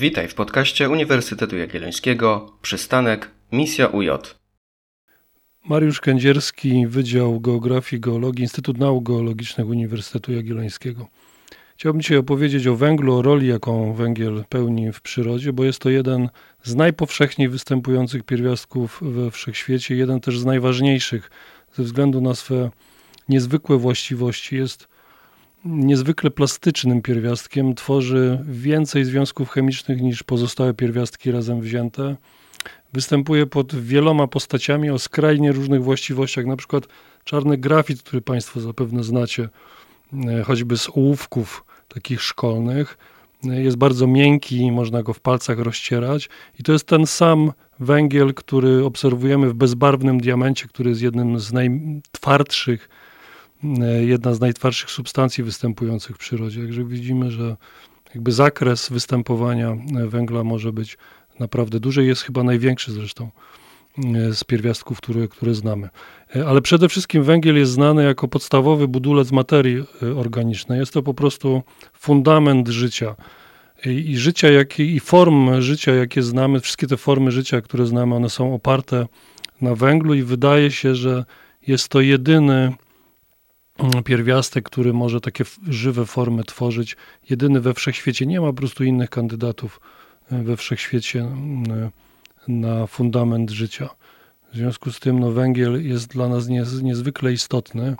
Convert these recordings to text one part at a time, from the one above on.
Witaj w podcaście Uniwersytetu Jagiellońskiego Przystanek Misja UJ. Mariusz Kędzierski, Wydział Geografii i Geologii, Instytut Nauk Geologicznych Uniwersytetu Jagiellońskiego. Chciałbym dzisiaj opowiedzieć o węglu, o roli, jaką węgiel pełni w przyrodzie, bo jest to jeden z najpowszechniej występujących pierwiastków we wszechświecie, jeden też z najważniejszych ze względu na swe niezwykłe właściwości. Jest niezwykle plastycznym pierwiastkiem, tworzy więcej związków chemicznych niż pozostałe pierwiastki razem wzięte. Występuje pod wieloma postaciami o skrajnie różnych właściwościach, na przykład czarny grafit, który Państwo zapewne znacie, e, choćby z ołówków takich szkolnych. E, jest bardzo miękki, można go w palcach rozcierać i to jest ten sam węgiel, który obserwujemy w bezbarwnym diamencie, który jest jednym z najtwardszych jedna z najtwardszych substancji występujących w przyrodzie. Także widzimy, że jakby zakres występowania e, węgla może być naprawdę duży, jest chyba największy zresztą e, z pierwiastków, które, które znamy. Ale przede wszystkim węgiel jest znany jako podstawowy budulec materii organicznej. Jest to po prostu fundament życia. I życia, jak, i form życia, jakie znamy, wszystkie te formy życia, które znamy, one są oparte na węglu i wydaje się, że jest to jedyny pierwiastek, który może takie żywe formy tworzyć. Jedyny we wszechświecie. Nie ma po prostu innych kandydatów e, we wszechświecie e, na fundament życia. W związku z tym no, węgiel jest dla nas niezwykle istotny.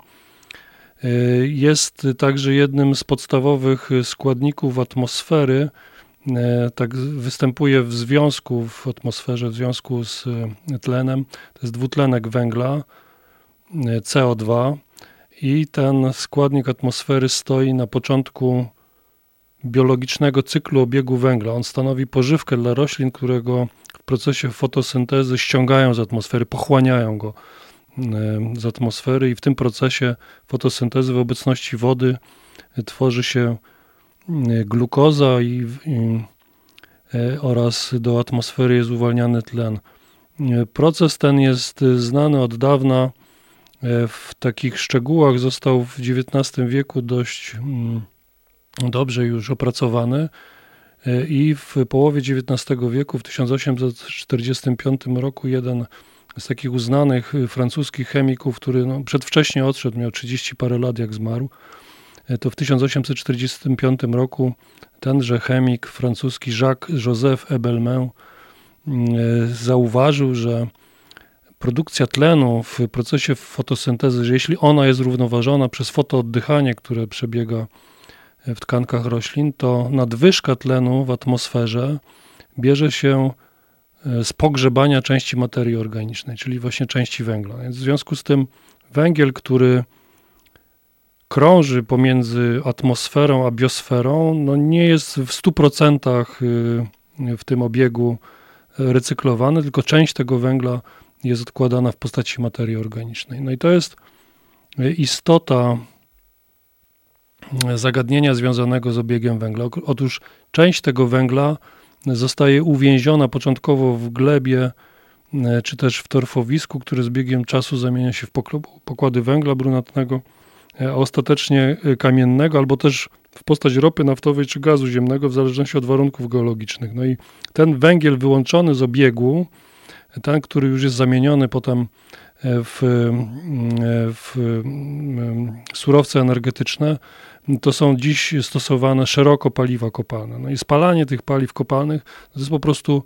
E, jest także jednym z podstawowych składników atmosfery. Tak występuje w związku w atmosferze, w związku z tlenem. To jest dwutlenek węgla, CO2 i ten składnik atmosfery stoi na początku biologicznego cyklu obiegu węgla. On stanowi pożywkę dla roślin, którego w procesie fotosyntezy ściągają z atmosfery, pochłaniają go z atmosfery i w tym procesie fotosyntezy w obecności wody tworzy się glukoza i, i, e, oraz do atmosfery jest uwalniany tlen. Proces ten jest znany od dawna E, w takich szczegółach został w XIX wieku dość mm, dobrze już opracowany e, i w połowie XIX wieku, w 1845 roku, jeden z takich uznanych francuskich chemików, który no, przedwcześnie odszedł, miał 30 parę lat jak zmarł, e, to w 1845 roku tenże chemik francuski Jacques Joseph Ebelmain mm, zauważył, że produkcja tlenu w procesie fotosyntezy, że jeśli ona jest równoważona przez fotooddychanie, które przebiega w tkankach roślin, to nadwyżka tlenu w atmosferze bierze się e, z pogrzebania części materii organicznej, czyli właśnie części węgla. Więc w związku z tym węgiel, który krąży pomiędzy atmosferą a biosferą, no nie jest w 100% y, w tym obiegu recyklowany, tylko część tego węgla jest odkładana w postaci materii organicznej. No i to jest istota zagadnienia związanego z obiegiem węgla. Otóż część tego węgla zostaje uwięziona początkowo w glebie e, czy też w torfowisku, które z biegiem czasu zamienia się w pokłady węgla brunatnego, e, a ostatecznie e, kamiennego, albo też w postać ropy naftowej czy gazu ziemnego, w zależności od warunków geologicznych. No i ten węgiel wyłączony z obiegu ten, który już jest zamieniony potem e, w, e, w surowce energetyczne, to są dziś stosowane szeroko paliwa kopalne. No i spalanie tych paliw kopalnych to jest po prostu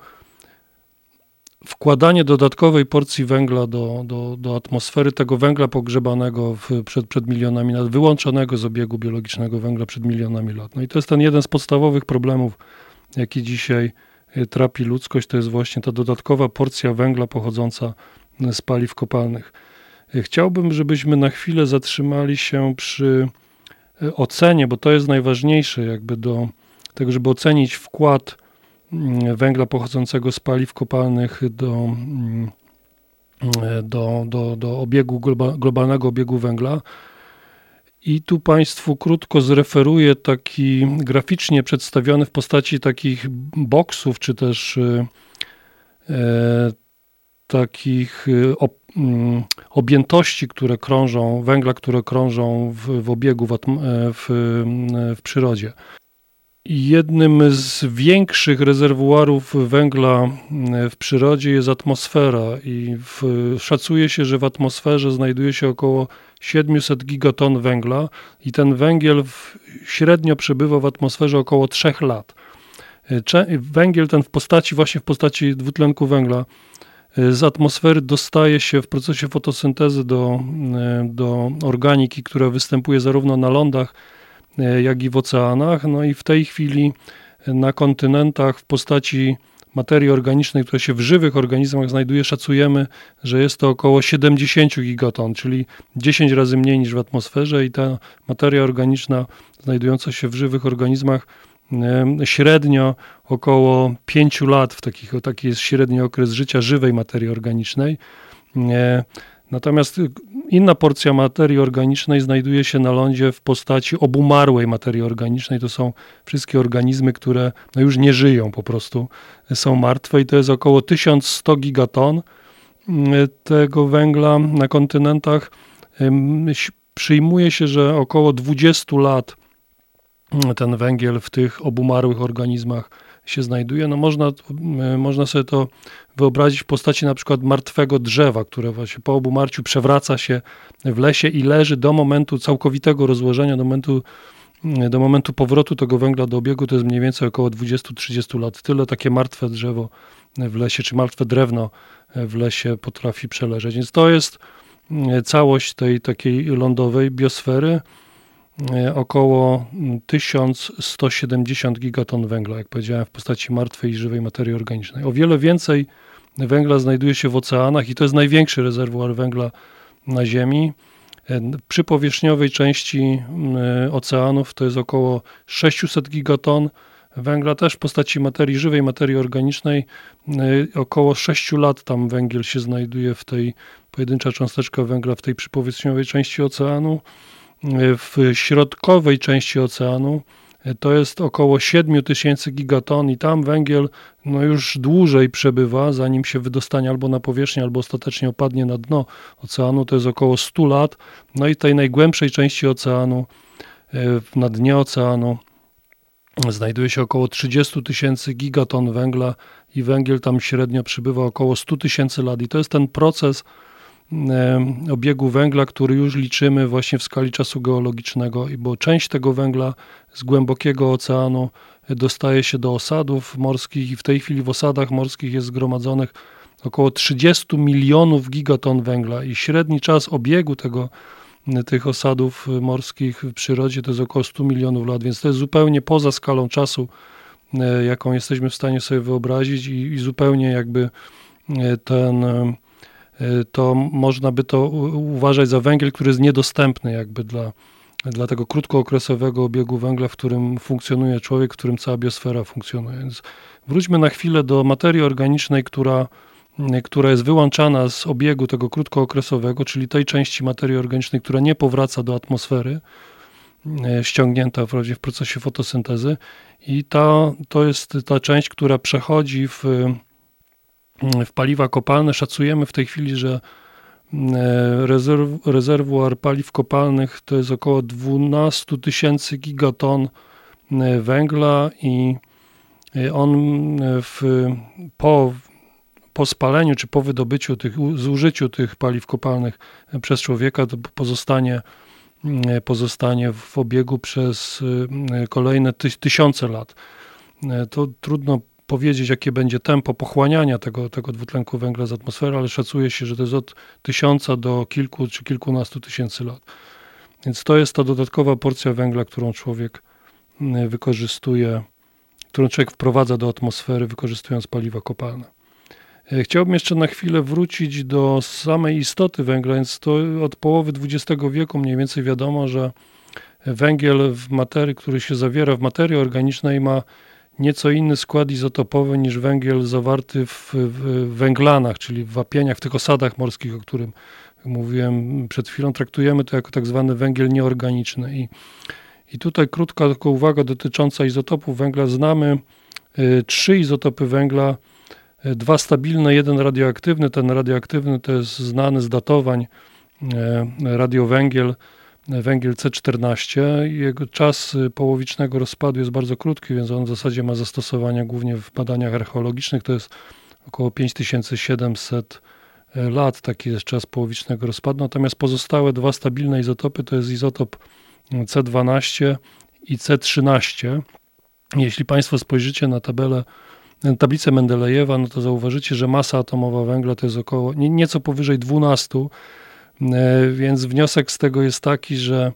wkładanie dodatkowej porcji węgla do, do, do atmosfery, tego węgla pogrzebanego w, przed, przed milionami lat, wyłączonego z obiegu biologicznego węgla przed milionami lat. No i to jest ten jeden z podstawowych problemów, jaki dzisiaj trapi ludzkość, to jest właśnie ta dodatkowa porcja węgla pochodząca z paliw kopalnych. Y, chciałbym, żebyśmy na chwilę zatrzymali się przy y, ocenie, bo to jest najważniejsze, jakby do tego, żeby ocenić wkład mm, węgla pochodzącego z paliw kopalnych do, mm, do, do, do obiegu, globalnego obiegu węgla. I tu Państwu krótko zreferuję taki graficznie przedstawiony w postaci takich boksów, czy też e, e takich e, ob, mm, objętości, które krążą, węgla, które krążą w, w obiegu w, e, w, w przyrodzie. Jednym z większych rezerwuarów węgla w przyrodzie jest atmosfera i w, szacuje się, że w atmosferze znajduje się około 700 gigaton węgla i ten węgiel w, średnio przebywa w atmosferze około 3 lat. Cze, węgiel ten w postaci, właśnie w postaci dwutlenku węgla z atmosfery dostaje się w procesie fotosyntezy do, do organiki, która występuje zarówno na lądach, jak i w oceanach. No i w tej chwili na kontynentach w postaci materii organicznej, która się w żywych organizmach znajduje, szacujemy, że jest to około 70 gigaton, czyli 10 razy mniej niż w atmosferze i ta materia organiczna znajdująca się w żywych organizmach średnio około 5 lat, w takich, taki jest średni okres życia żywej materii organicznej. Natomiast inna porcja materii organicznej znajduje się na lądzie w postaci obumarłej materii organicznej. To są wszystkie organizmy, które no już nie żyją, po prostu są martwe i to jest około 1100 gigaton tego węgla na kontynentach. Przyjmuje się, że około 20 lat ten węgiel w tych obumarłych organizmach się znajduje. No można, można sobie to wyobrazić w postaci na przykład martwego drzewa, które właśnie po obumarciu przewraca się w lesie i leży do momentu całkowitego rozłożenia, do momentu, do momentu powrotu tego węgla do obiegu, to jest mniej więcej około 20-30 lat. Tyle takie martwe drzewo w lesie, czy martwe drewno w lesie potrafi przeleżeć. Więc to jest całość tej takiej lądowej biosfery. E, około 1170 gigaton węgla, jak powiedziałem, w postaci martwej i żywej materii organicznej. O wiele więcej węgla znajduje się w oceanach i to jest największy rezerwuar węgla na Ziemi. E, przy powierzchniowej części oceanów to jest około 600 gigaton węgla, też w postaci materii żywej, materii organicznej. E, około 6 lat tam węgiel się znajduje w tej pojedyncza cząsteczka węgla w tej przypowierzchniowej części oceanu w środkowej części oceanu to jest około 7 tysięcy gigaton i tam węgiel no już dłużej przebywa, zanim się wydostanie albo na powierzchnię, albo ostatecznie opadnie na dno oceanu. To jest około 100 lat. No i tej najgłębszej części oceanu, e, na dnie oceanu, znajduje się około 30 tysięcy gigaton węgla i węgiel tam średnio przybywa około 100 tysięcy lat. I to jest ten proces, obiegu węgla, który już liczymy właśnie w skali czasu geologicznego, bo część tego węgla z głębokiego oceanu dostaje się do osadów morskich i w tej chwili w osadach morskich jest zgromadzonych około 30 milionów gigaton węgla. I średni czas obiegu tego, tych osadów morskich w przyrodzie to jest około 100 milionów lat, więc to jest zupełnie poza skalą czasu, e, jaką jesteśmy w stanie sobie wyobrazić i, i zupełnie jakby e, ten to można by to uważać za węgiel, który jest niedostępny jakby dla, dla tego krótkookresowego obiegu węgla, w którym funkcjonuje człowiek, w którym cała biosfera funkcjonuje. Więc wróćmy na chwilę do materii organicznej, która, y, która jest wyłączana z obiegu tego krótkookresowego, czyli tej części materii organicznej, która nie powraca do atmosfery, y, ściągnięta w procesie fotosyntezy. I ta, to jest ta część, która przechodzi w w paliwa kopalne. Szacujemy w tej chwili, że e, rezerw, rezerwuar paliw kopalnych to jest około 12 tysięcy gigaton e, węgla i e, on w, po, po spaleniu czy po wydobyciu tych, zużyciu tych paliw kopalnych przez człowieka to pozostanie, pozostanie w obiegu przez kolejne tysiące lat. To trudno powiedzieć, jakie będzie tempo pochłaniania tego, tego dwutlenku węgla z atmosfery, ale szacuje się, że to jest od tysiąca do kilku czy kilkunastu tysięcy lat. Więc to jest ta dodatkowa porcja węgla, którą człowiek mm, wykorzystuje, którą człowiek wprowadza do atmosfery, wykorzystując paliwa kopalne. E, chciałbym jeszcze na chwilę wrócić do samej istoty węgla, więc to od połowy XX wieku mniej więcej wiadomo, że węgiel w materii, który się zawiera w materii organicznej ma nieco inny skład izotopowy niż węgiel zawarty w, w węglanach, czyli w wapieniach, w tych osadach morskich, o którym mówiłem przed chwilą. Traktujemy to jako tak zwany węgiel nieorganiczny. I, i tutaj krótka tylko uwaga dotycząca izotopów węgla. Znamy y, trzy izotopy węgla, y, dwa stabilne, jeden radioaktywny. Ten radioaktywny to jest znany z datowań y, radiowęgiel węgiel C14. Jego czas połowicznego rozpadu jest bardzo krótki, więc on w zasadzie ma zastosowania głównie w badaniach archeologicznych. To jest około 5700 lat, taki jest czas połowicznego rozpadu. Natomiast pozostałe dwa stabilne izotopy to jest izotop C12 i C13. Jeśli Państwo spojrzycie na tabelę, tablicę Mendelejewa, no to zauważycie, że masa atomowa węgla to jest około nieco powyżej 12, więc wniosek z tego jest taki, że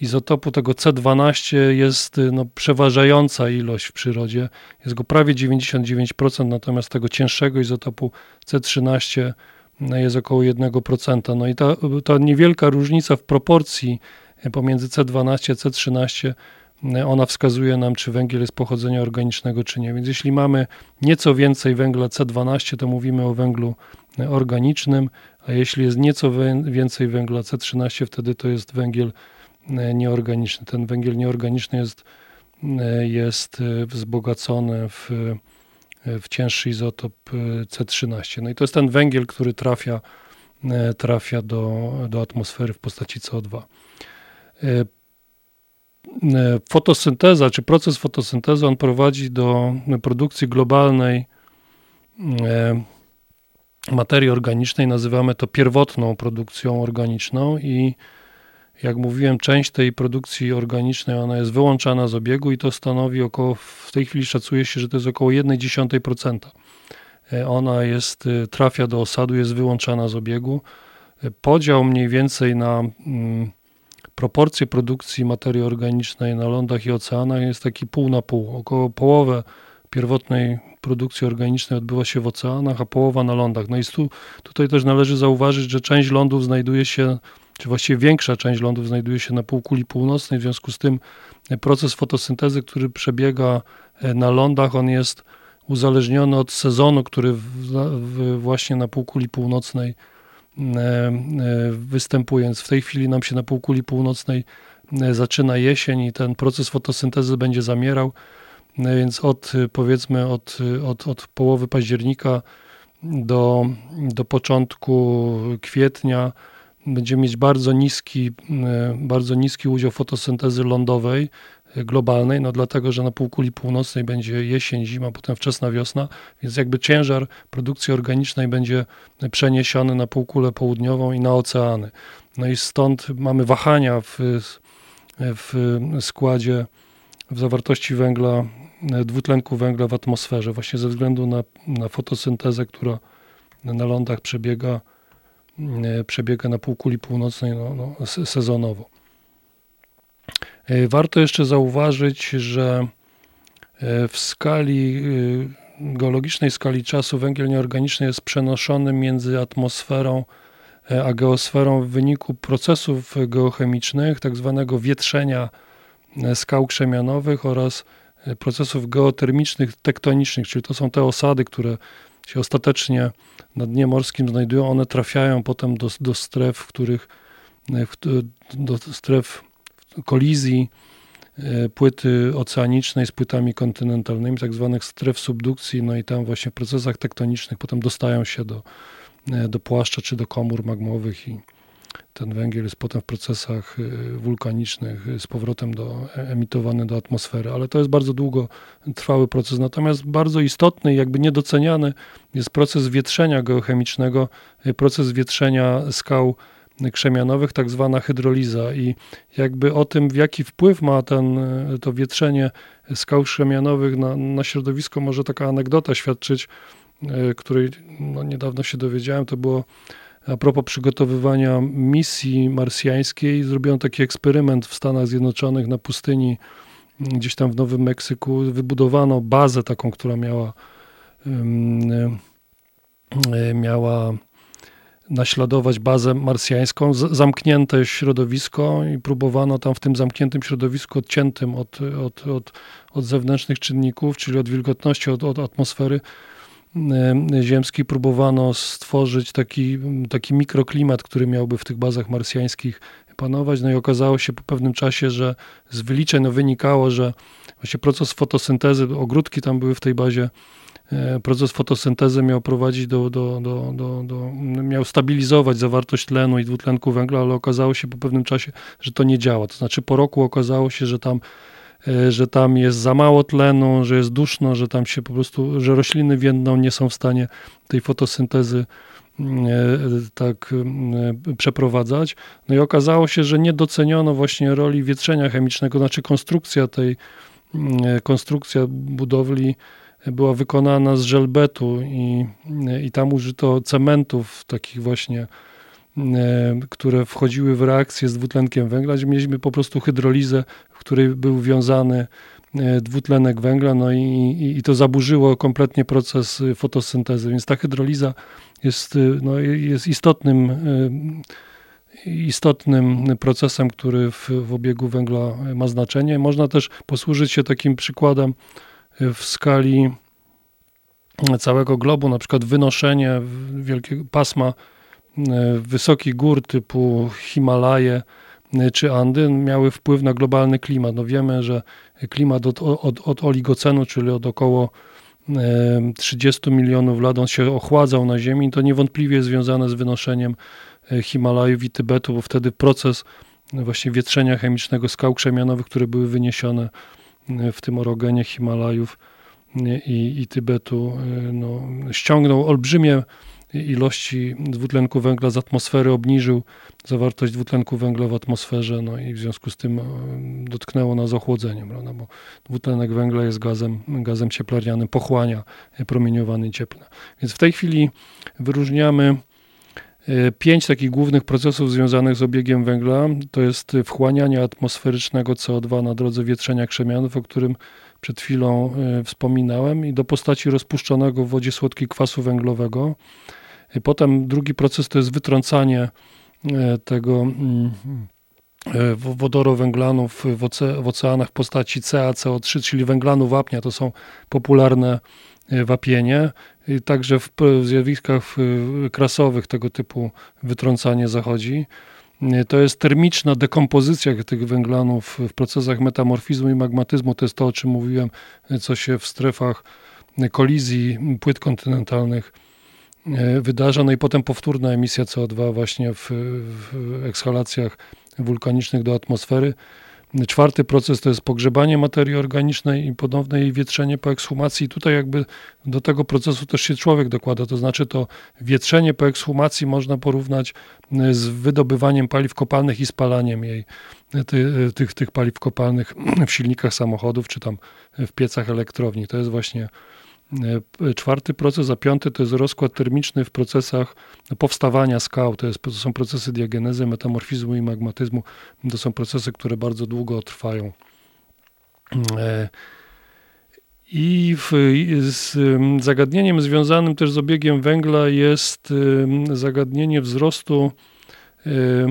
izotopu tego C12 jest no, przeważająca ilość w przyrodzie, jest go prawie 99%, natomiast tego cięższego izotopu C13 jest około 1%. No i ta, ta niewielka różnica w proporcji pomiędzy C12 a C13 ona wskazuje nam, czy węgiel jest pochodzenia organicznego, czy nie. Więc jeśli mamy nieco więcej węgla C12, to mówimy o węglu organicznym, a jeśli jest nieco więcej węgla C13, wtedy to jest węgiel nieorganiczny. Ten węgiel nieorganiczny jest, jest wzbogacony w, w cięższy izotop C13. No i to jest ten węgiel, który trafia, trafia do, do atmosfery w postaci CO2 fotosynteza, czy proces fotosyntezy, on prowadzi do produkcji globalnej materii organicznej. Nazywamy to pierwotną produkcją organiczną i jak mówiłem, część tej produkcji organicznej ona jest wyłączana z obiegu i to stanowi około, w tej chwili szacuje się, że to jest około 1,1%. Ona jest, trafia do osadu, jest wyłączana z obiegu. Podział mniej więcej na mm, proporcje produkcji materii organicznej na lądach i oceanach jest taki pół na pół. Około połowę pierwotnej produkcji organicznej odbywa się w oceanach, a połowa na lądach. No i tu, tutaj też należy zauważyć, że część lądów znajduje się, czy właściwie większa część lądów znajduje się na półkuli północnej, w związku z tym proces fotosyntezy, który przebiega e, na lądach, on jest uzależniony od sezonu, który w, w, właśnie na półkuli północnej E, e, występując. W tej chwili nam się na półkuli północnej e, zaczyna jesień i ten proces fotosyntezy będzie zamierał, więc od powiedzmy od, od, od połowy października do, do początku kwietnia będziemy mieć bardzo niski, bardzo niski udział fotosyntezy lądowej, globalnej, no dlatego, że na półkuli północnej będzie jesień, zima, potem wczesna wiosna, więc jakby ciężar produkcji organicznej będzie przeniesiony na półkulę południową i na oceany. No i stąd mamy wahania w, w składzie, w zawartości węgla, dwutlenku węgla w atmosferze, właśnie ze względu na, na fotosyntezę, która na lądach przebiega, przebiega na półkuli północnej no, no, sezonowo. E, warto jeszcze zauważyć, że e, w skali e, geologicznej skali czasu węgiel nieorganiczny jest przenoszony między atmosferą a geosferą w wyniku procesów geochemicznych, tak zwanego wietrzenia skał krzemianowych oraz procesów geotermicznych, tektonicznych, czyli to są te osady, które się ostatecznie na dnie morskim znajdują, one trafiają potem do, do stref, w których do stref kolizji e, płyty oceanicznej z płytami kontynentalnymi, tak zwanych stref subdukcji, no i tam właśnie w procesach tektonicznych potem dostają się do, e, do płaszcza czy do komór magmowych i ten węgiel jest potem w procesach e, wulkanicznych z powrotem do, emitowany do atmosfery, ale to jest bardzo długo trwały proces. Natomiast bardzo istotny i jakby niedoceniany jest proces wietrzenia geochemicznego, proces wietrzenia skał krzemianowych, tak zwana hydroliza i jakby o tym, w jaki wpływ ma ten, to wietrzenie skał krzemianowych na, na środowisko, może taka anegdota świadczyć, e, której no, niedawno się dowiedziałem, to było a propos przygotowywania misji marsjańskiej, zrobiono taki eksperyment w Stanach Zjednoczonych na pustyni, gdzieś tam w Nowym Meksyku, wybudowano bazę taką, która miała e, miała naśladować bazę marsjańską, zamknięte środowisko i próbowano tam w tym zamkniętym środowisku odciętym od, od, od, od zewnętrznych czynników, czyli od wilgotności, od, od atmosfery, ziemskiej próbowano stworzyć taki, taki mikroklimat, który miałby w tych bazach marsjańskich panować. No i okazało się po pewnym czasie, że z wyliczeń no, wynikało, że właśnie proces fotosyntezy, ogródki tam były w tej bazie, e, proces fotosyntezy miał prowadzić do, do, do, do, do, miał stabilizować zawartość tlenu i dwutlenku węgla, ale okazało się po pewnym czasie, że to nie działa. To znaczy po roku okazało się, że tam e, że tam jest za mało tlenu, że jest duszno, że tam się po prostu, że rośliny więdną nie są w stanie tej fotosyntezy E, tak e, przeprowadzać. No i okazało się, że nie doceniono właśnie roli wietrzenia chemicznego, znaczy konstrukcja tej, e, konstrukcja budowli była wykonana z żelbetu i, i tam użyto cementów takich właśnie, które wchodziły w reakcję z dwutlenkiem węgla, mieliśmy po prostu hydrolizę, w której był wiązany dwutlenek węgla, no i, i, i to zaburzyło kompletnie proces fotosyntezy, więc ta hydroliza jest, no, jest istotnym, istotnym procesem, który w, w obiegu węgla ma znaczenie. Można też posłużyć się takim przykładem w skali całego globu, na przykład wynoszenie wielkiego pasma wysokich gór typu Himalaje czy Andy miały wpływ na globalny klimat. No wiemy, że klimat od, od, od oligocenu, czyli od około 30 milionów lat on się ochładzał na Ziemi, to niewątpliwie związane z wynoszeniem e, Himalajów i Tybetu, bo wtedy proces właśnie wietrzenia chemicznego skał krzemianowych, które były wyniesione e, w tym orogenie Himalajów e, i, i Tybetu, no, ściągnął olbrzymie ilości dwutlenku węgla z atmosfery, obniżył zawartość dwutlenku węgla w atmosferze, no i w związku z tym e, dotknęło nas ochłodzeniem, prawda? bo dwutlenek węgla jest gazem, gazem cieplarnianym, pochłania promieniowanie cieplne. Więc w tej chwili wyróżniamy e, pięć takich głównych procesów związanych z obiegiem węgla. To jest wchłanianie atmosferycznego CO2 na drodze wietrzenia krzemianów, o którym przed chwilą e, wspominałem, i do postaci rozpuszczonego w wodzie słodkiej kwasu węglowego. Potem drugi proces to jest wytrącanie e, tego mm, e, wodorowęglanów w, oce, w oceanach w postaci CaCO3, czyli węglanu wapnia. To są popularne e, wapienie. I także w zjawiskach krasowych tego typu wytrącanie zachodzi. To jest termiczna dekompozycja tych węglanów w procesach metamorfizmu i magmatyzmu. To jest to, o czym mówiłem, co się w strefach kolizji płyt kontynentalnych wydarza, no i potem powtórna emisja CO2 właśnie w, w ekshalacjach wulkanicznych do atmosfery. Czwarty proces to jest pogrzebanie materii organicznej i ponowne jej wietrzenie po ekshumacji. Tutaj jakby do tego procesu też się człowiek dokłada, to znaczy to wietrzenie po ekshumacji można porównać e, z wydobywaniem paliw kopalnych i spalaniem jej, e, ty, tych, tych paliw kopalnych w silnikach samochodów czy tam w piecach elektrowni. To jest właśnie E, czwarty proces, a piąty to jest rozkład termiczny w procesach powstawania skał. To, jest, to są procesy diagenezy, metamorfizmu i magmatyzmu. To są procesy, które bardzo długo trwają. E, I w, z zagadnieniem związanym też z obiegiem węgla jest zagadnienie wzrostu Y,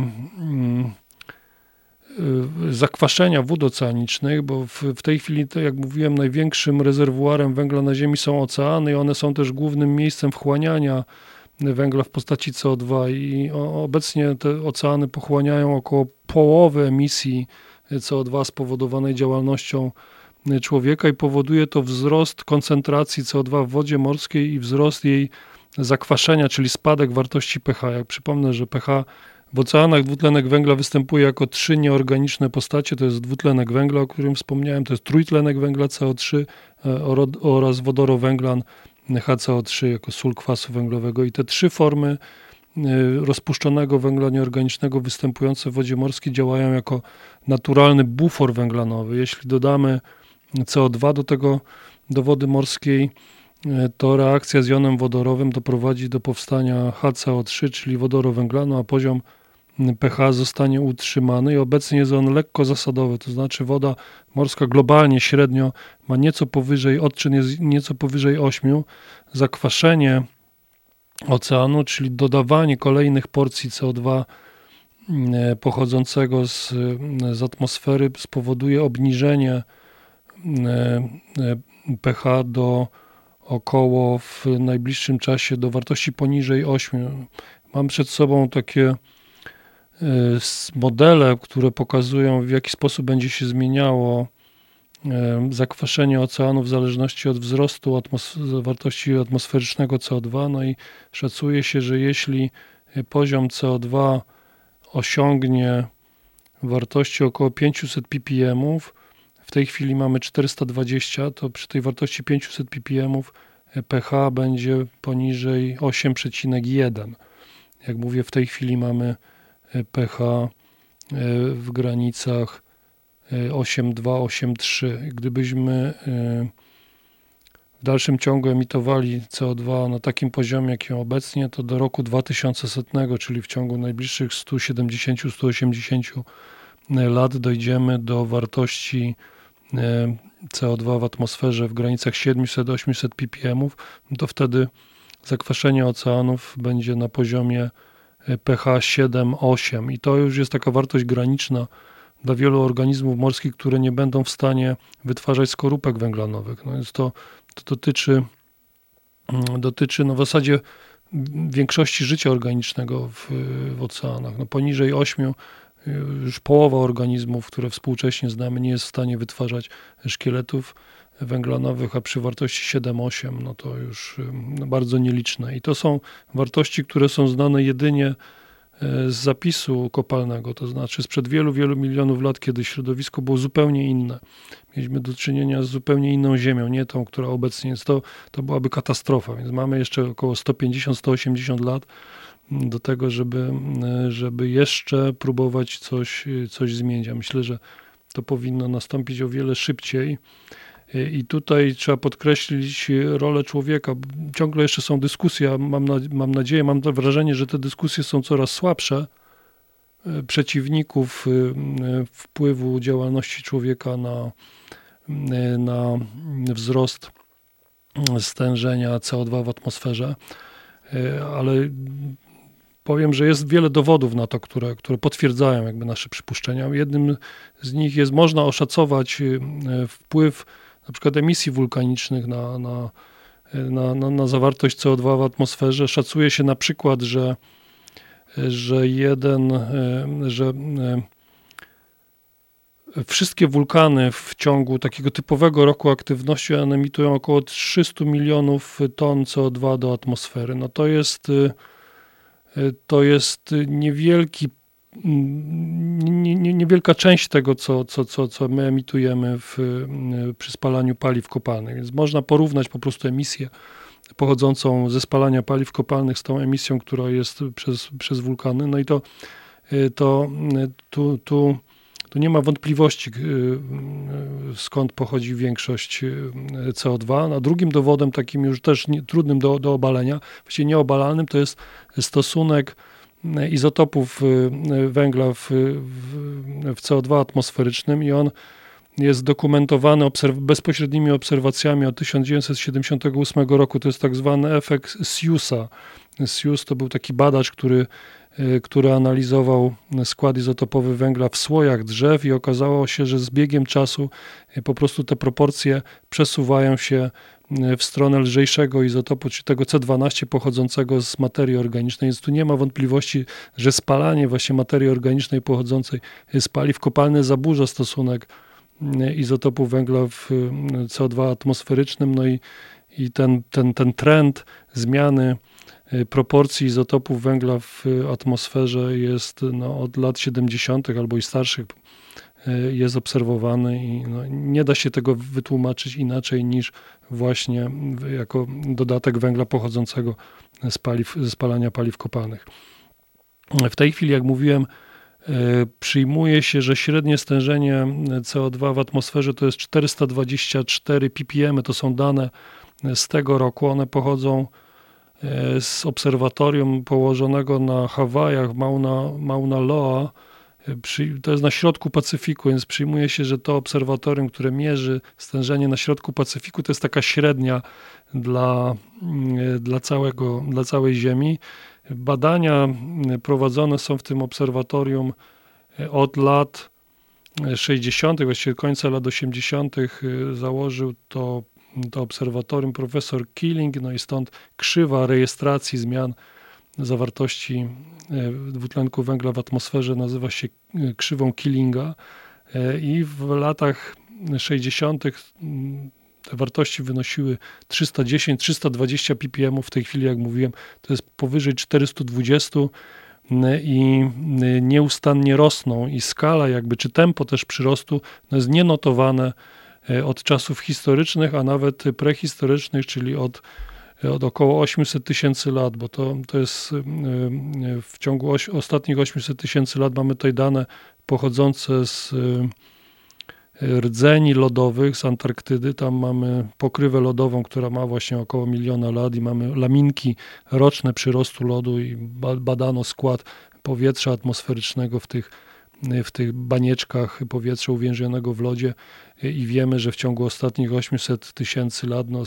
zakwaszenia wód oceanicznych, bo w, w tej chwili, to jak mówiłem, największym rezerwuarem węgla na Ziemi są oceany i one są też głównym miejscem wchłaniania węgla w postaci CO2 i obecnie te oceany pochłaniają około połowy emisji CO2 spowodowanej działalnością człowieka i powoduje to wzrost koncentracji CO2 w wodzie morskiej i wzrost jej zakwaszenia, czyli spadek wartości pH. Jak przypomnę, że pH w oceanach dwutlenek węgla występuje jako trzy nieorganiczne postacie. To jest dwutlenek węgla, o którym wspomniałem, to jest trójtlenek węgla CO3 e, oraz wodorowęglan HCO3 jako sól kwasu węglowego. I te trzy formy e, rozpuszczonego węgla nieorganicznego występujące w wodzie morskiej działają jako naturalny bufor węglanowy. Jeśli dodamy CO2 do tego, do wody morskiej, e, to reakcja z jonem wodorowym doprowadzi do powstania HCO3, czyli wodorowęglanu, a poziom pH zostanie utrzymany i obecnie jest on lekko zasadowy, to znaczy woda morska globalnie średnio ma nieco powyżej, odczyn jest nieco powyżej 8. Zakwaszenie oceanu, czyli dodawanie kolejnych porcji CO2 mm, pochodzącego z, z atmosfery spowoduje obniżenie mm, pH do około w najbliższym czasie do wartości poniżej 8. Mam przed sobą takie modele, które pokazują w jaki sposób będzie się zmieniało y, zakwaszenie oceanu w zależności od wzrostu atmos- wartości atmosferycznego CO2. No i szacuje się, że jeśli y, poziom CO2 osiągnie wartości około 500 ppm, w tej chwili mamy 420, to przy tej wartości 500 ppm pH będzie poniżej 8,1. Jak mówię, w tej chwili mamy pH e, w granicach e, 8,2, 8,3. Gdybyśmy e, w dalszym ciągu emitowali CO2 na takim poziomie, jakim obecnie, to do roku 2100, czyli w ciągu najbliższych 170-180 lat dojdziemy do wartości e, CO2 w atmosferze w granicach 700-800 ppm, to wtedy zakwaszenie oceanów będzie na poziomie pH 7-8 i to już jest taka wartość graniczna dla wielu organizmów morskich, które nie będą w stanie wytwarzać skorupek węglanowych. No więc to, to dotyczy, mm, dotyczy no w zasadzie większości życia organicznego w, w oceanach. No poniżej 8 już połowa organizmów, które współcześnie znamy, nie jest w stanie wytwarzać szkieletów węglanowych, a przy wartości 7-8, no to już no bardzo nieliczne. I to są wartości, które są znane jedynie e, z zapisu kopalnego, to znaczy sprzed wielu, wielu milionów lat, kiedy środowisko było zupełnie inne. Mieliśmy do czynienia z zupełnie inną ziemią, nie tą, która obecnie jest. To, to byłaby katastrofa, więc mamy jeszcze około 150-180 lat do tego, żeby, żeby jeszcze próbować coś, coś zmienić. Ja myślę, że to powinno nastąpić o wiele szybciej. I tutaj trzeba podkreślić rolę człowieka. Ciągle jeszcze są dyskusje, mam, na, mam nadzieję, mam wrażenie, że te dyskusje są coraz słabsze przeciwników wpływu działalności człowieka na, na wzrost stężenia CO2 w atmosferze. Ale powiem, że jest wiele dowodów na to, które, które potwierdzają jakby nasze przypuszczenia. Jednym z nich jest, można oszacować wpływ na przykład emisji wulkanicznych na, na, na, na, na zawartość CO2 w atmosferze. Szacuje się na przykład, że, że jeden, że wszystkie wulkany w ciągu takiego typowego roku aktywności emitują około 300 milionów ton CO2 do atmosfery. No to jest to jest niewielki, nie, nie, niewielka część tego, co, co, co, co my emitujemy w, przy spalaniu paliw kopalnych. Więc można porównać po prostu emisję pochodzącą ze spalania paliw kopalnych z tą emisją, która jest przez, przez wulkany. No i to, to tu, tu, tu nie ma wątpliwości, skąd pochodzi większość CO2. A drugim dowodem, takim już też nie, trudnym do, do obalenia, właściwie nieobalalnym, to jest stosunek izotopów węgla w, w, w CO2 atmosferycznym i on jest dokumentowany obserw bezpośrednimi obserwacjami od 1978 roku. To jest tak zwany efekt Siusa. Sius to był taki badacz, który który analizował skład izotopowy węgla w słojach drzew i okazało się, że z biegiem czasu po prostu te proporcje przesuwają się w stronę lżejszego izotopu, czyli tego C12 pochodzącego z materii organicznej, więc tu nie ma wątpliwości, że spalanie właśnie materii organicznej pochodzącej z paliw kopalnych zaburza stosunek izotopu węgla w CO2 atmosferycznym, no i, i ten, ten, ten trend zmiany proporcji izotopów węgla w atmosferze jest no, od lat 70. albo i starszych jest obserwowany i no, nie da się tego wytłumaczyć inaczej niż właśnie jako dodatek węgla pochodzącego z paliw, ze spalania paliw kopalnych. W tej chwili, jak mówiłem, przyjmuje się, że średnie stężenie CO2 w atmosferze to jest 424 ppm. To są dane z tego roku. One pochodzą z obserwatorium położonego na Hawajach, Mauna, Mauna Loa. To jest na środku Pacyfiku, więc przyjmuje się, że to obserwatorium, które mierzy stężenie na środku Pacyfiku, to jest taka średnia dla, dla, całego, dla całej Ziemi. Badania prowadzone są w tym obserwatorium od lat 60., właściwie końca lat 80. założył to to obserwatorium profesor Killing, no i stąd krzywa rejestracji zmian zawartości e, dwutlenku węgla w atmosferze nazywa się e, krzywą Killinga E, i w latach 60. te wartości wynosiły 310-320 ppm. W tej chwili, jak mówiłem, to jest powyżej 420 n- i nieustannie rosną i skala jakby, czy tempo też przyrostu no jest nienotowane e, od czasów historycznych, a nawet prehistorycznych, czyli od, od około 800 tysięcy lat, bo to, to jest e, e, w ciągu oś, ostatnich 800 tysięcy lat mamy tutaj dane pochodzące z e, rdzeni lodowych z Antarktydy. Tam mamy pokrywę lodową, która ma właśnie około miliona lat i mamy laminki roczne przyrostu lodu i ba- badano skład powietrza atmosferycznego w tych, w tych banieczkach powietrza uwięzionego w lodzie i wiemy, że w ciągu ostatnich 800 tysięcy lat no,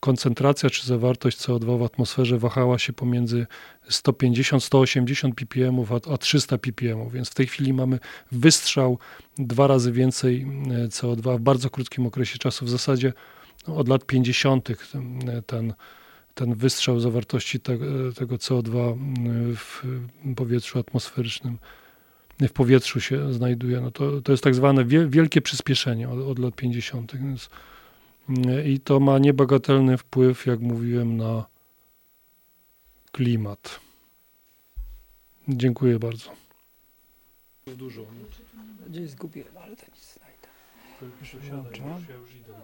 koncentracja czy zawartość CO2 w atmosferze wahała się pomiędzy 150-180 ppm a, a 300 ppm, więc w tej chwili mamy wystrzał dwa razy więcej e, CO2 w bardzo krótkim okresie czasu. W zasadzie no, od lat 50. ten, ten, ten wystrzał zawartości te, tego CO2 w powietrzu atmosferycznym, w powietrzu się znajduje. No to, to jest tak zwane wiel, wielkie przyspieszenie od, od lat 50. Więc, I to ma niebagatelny wpływ, jak mówiłem, na klimat. Dziękuję bardzo. Dużo. Gdzieś zgubiłem, ale to nic znajdę. Już ja już idę.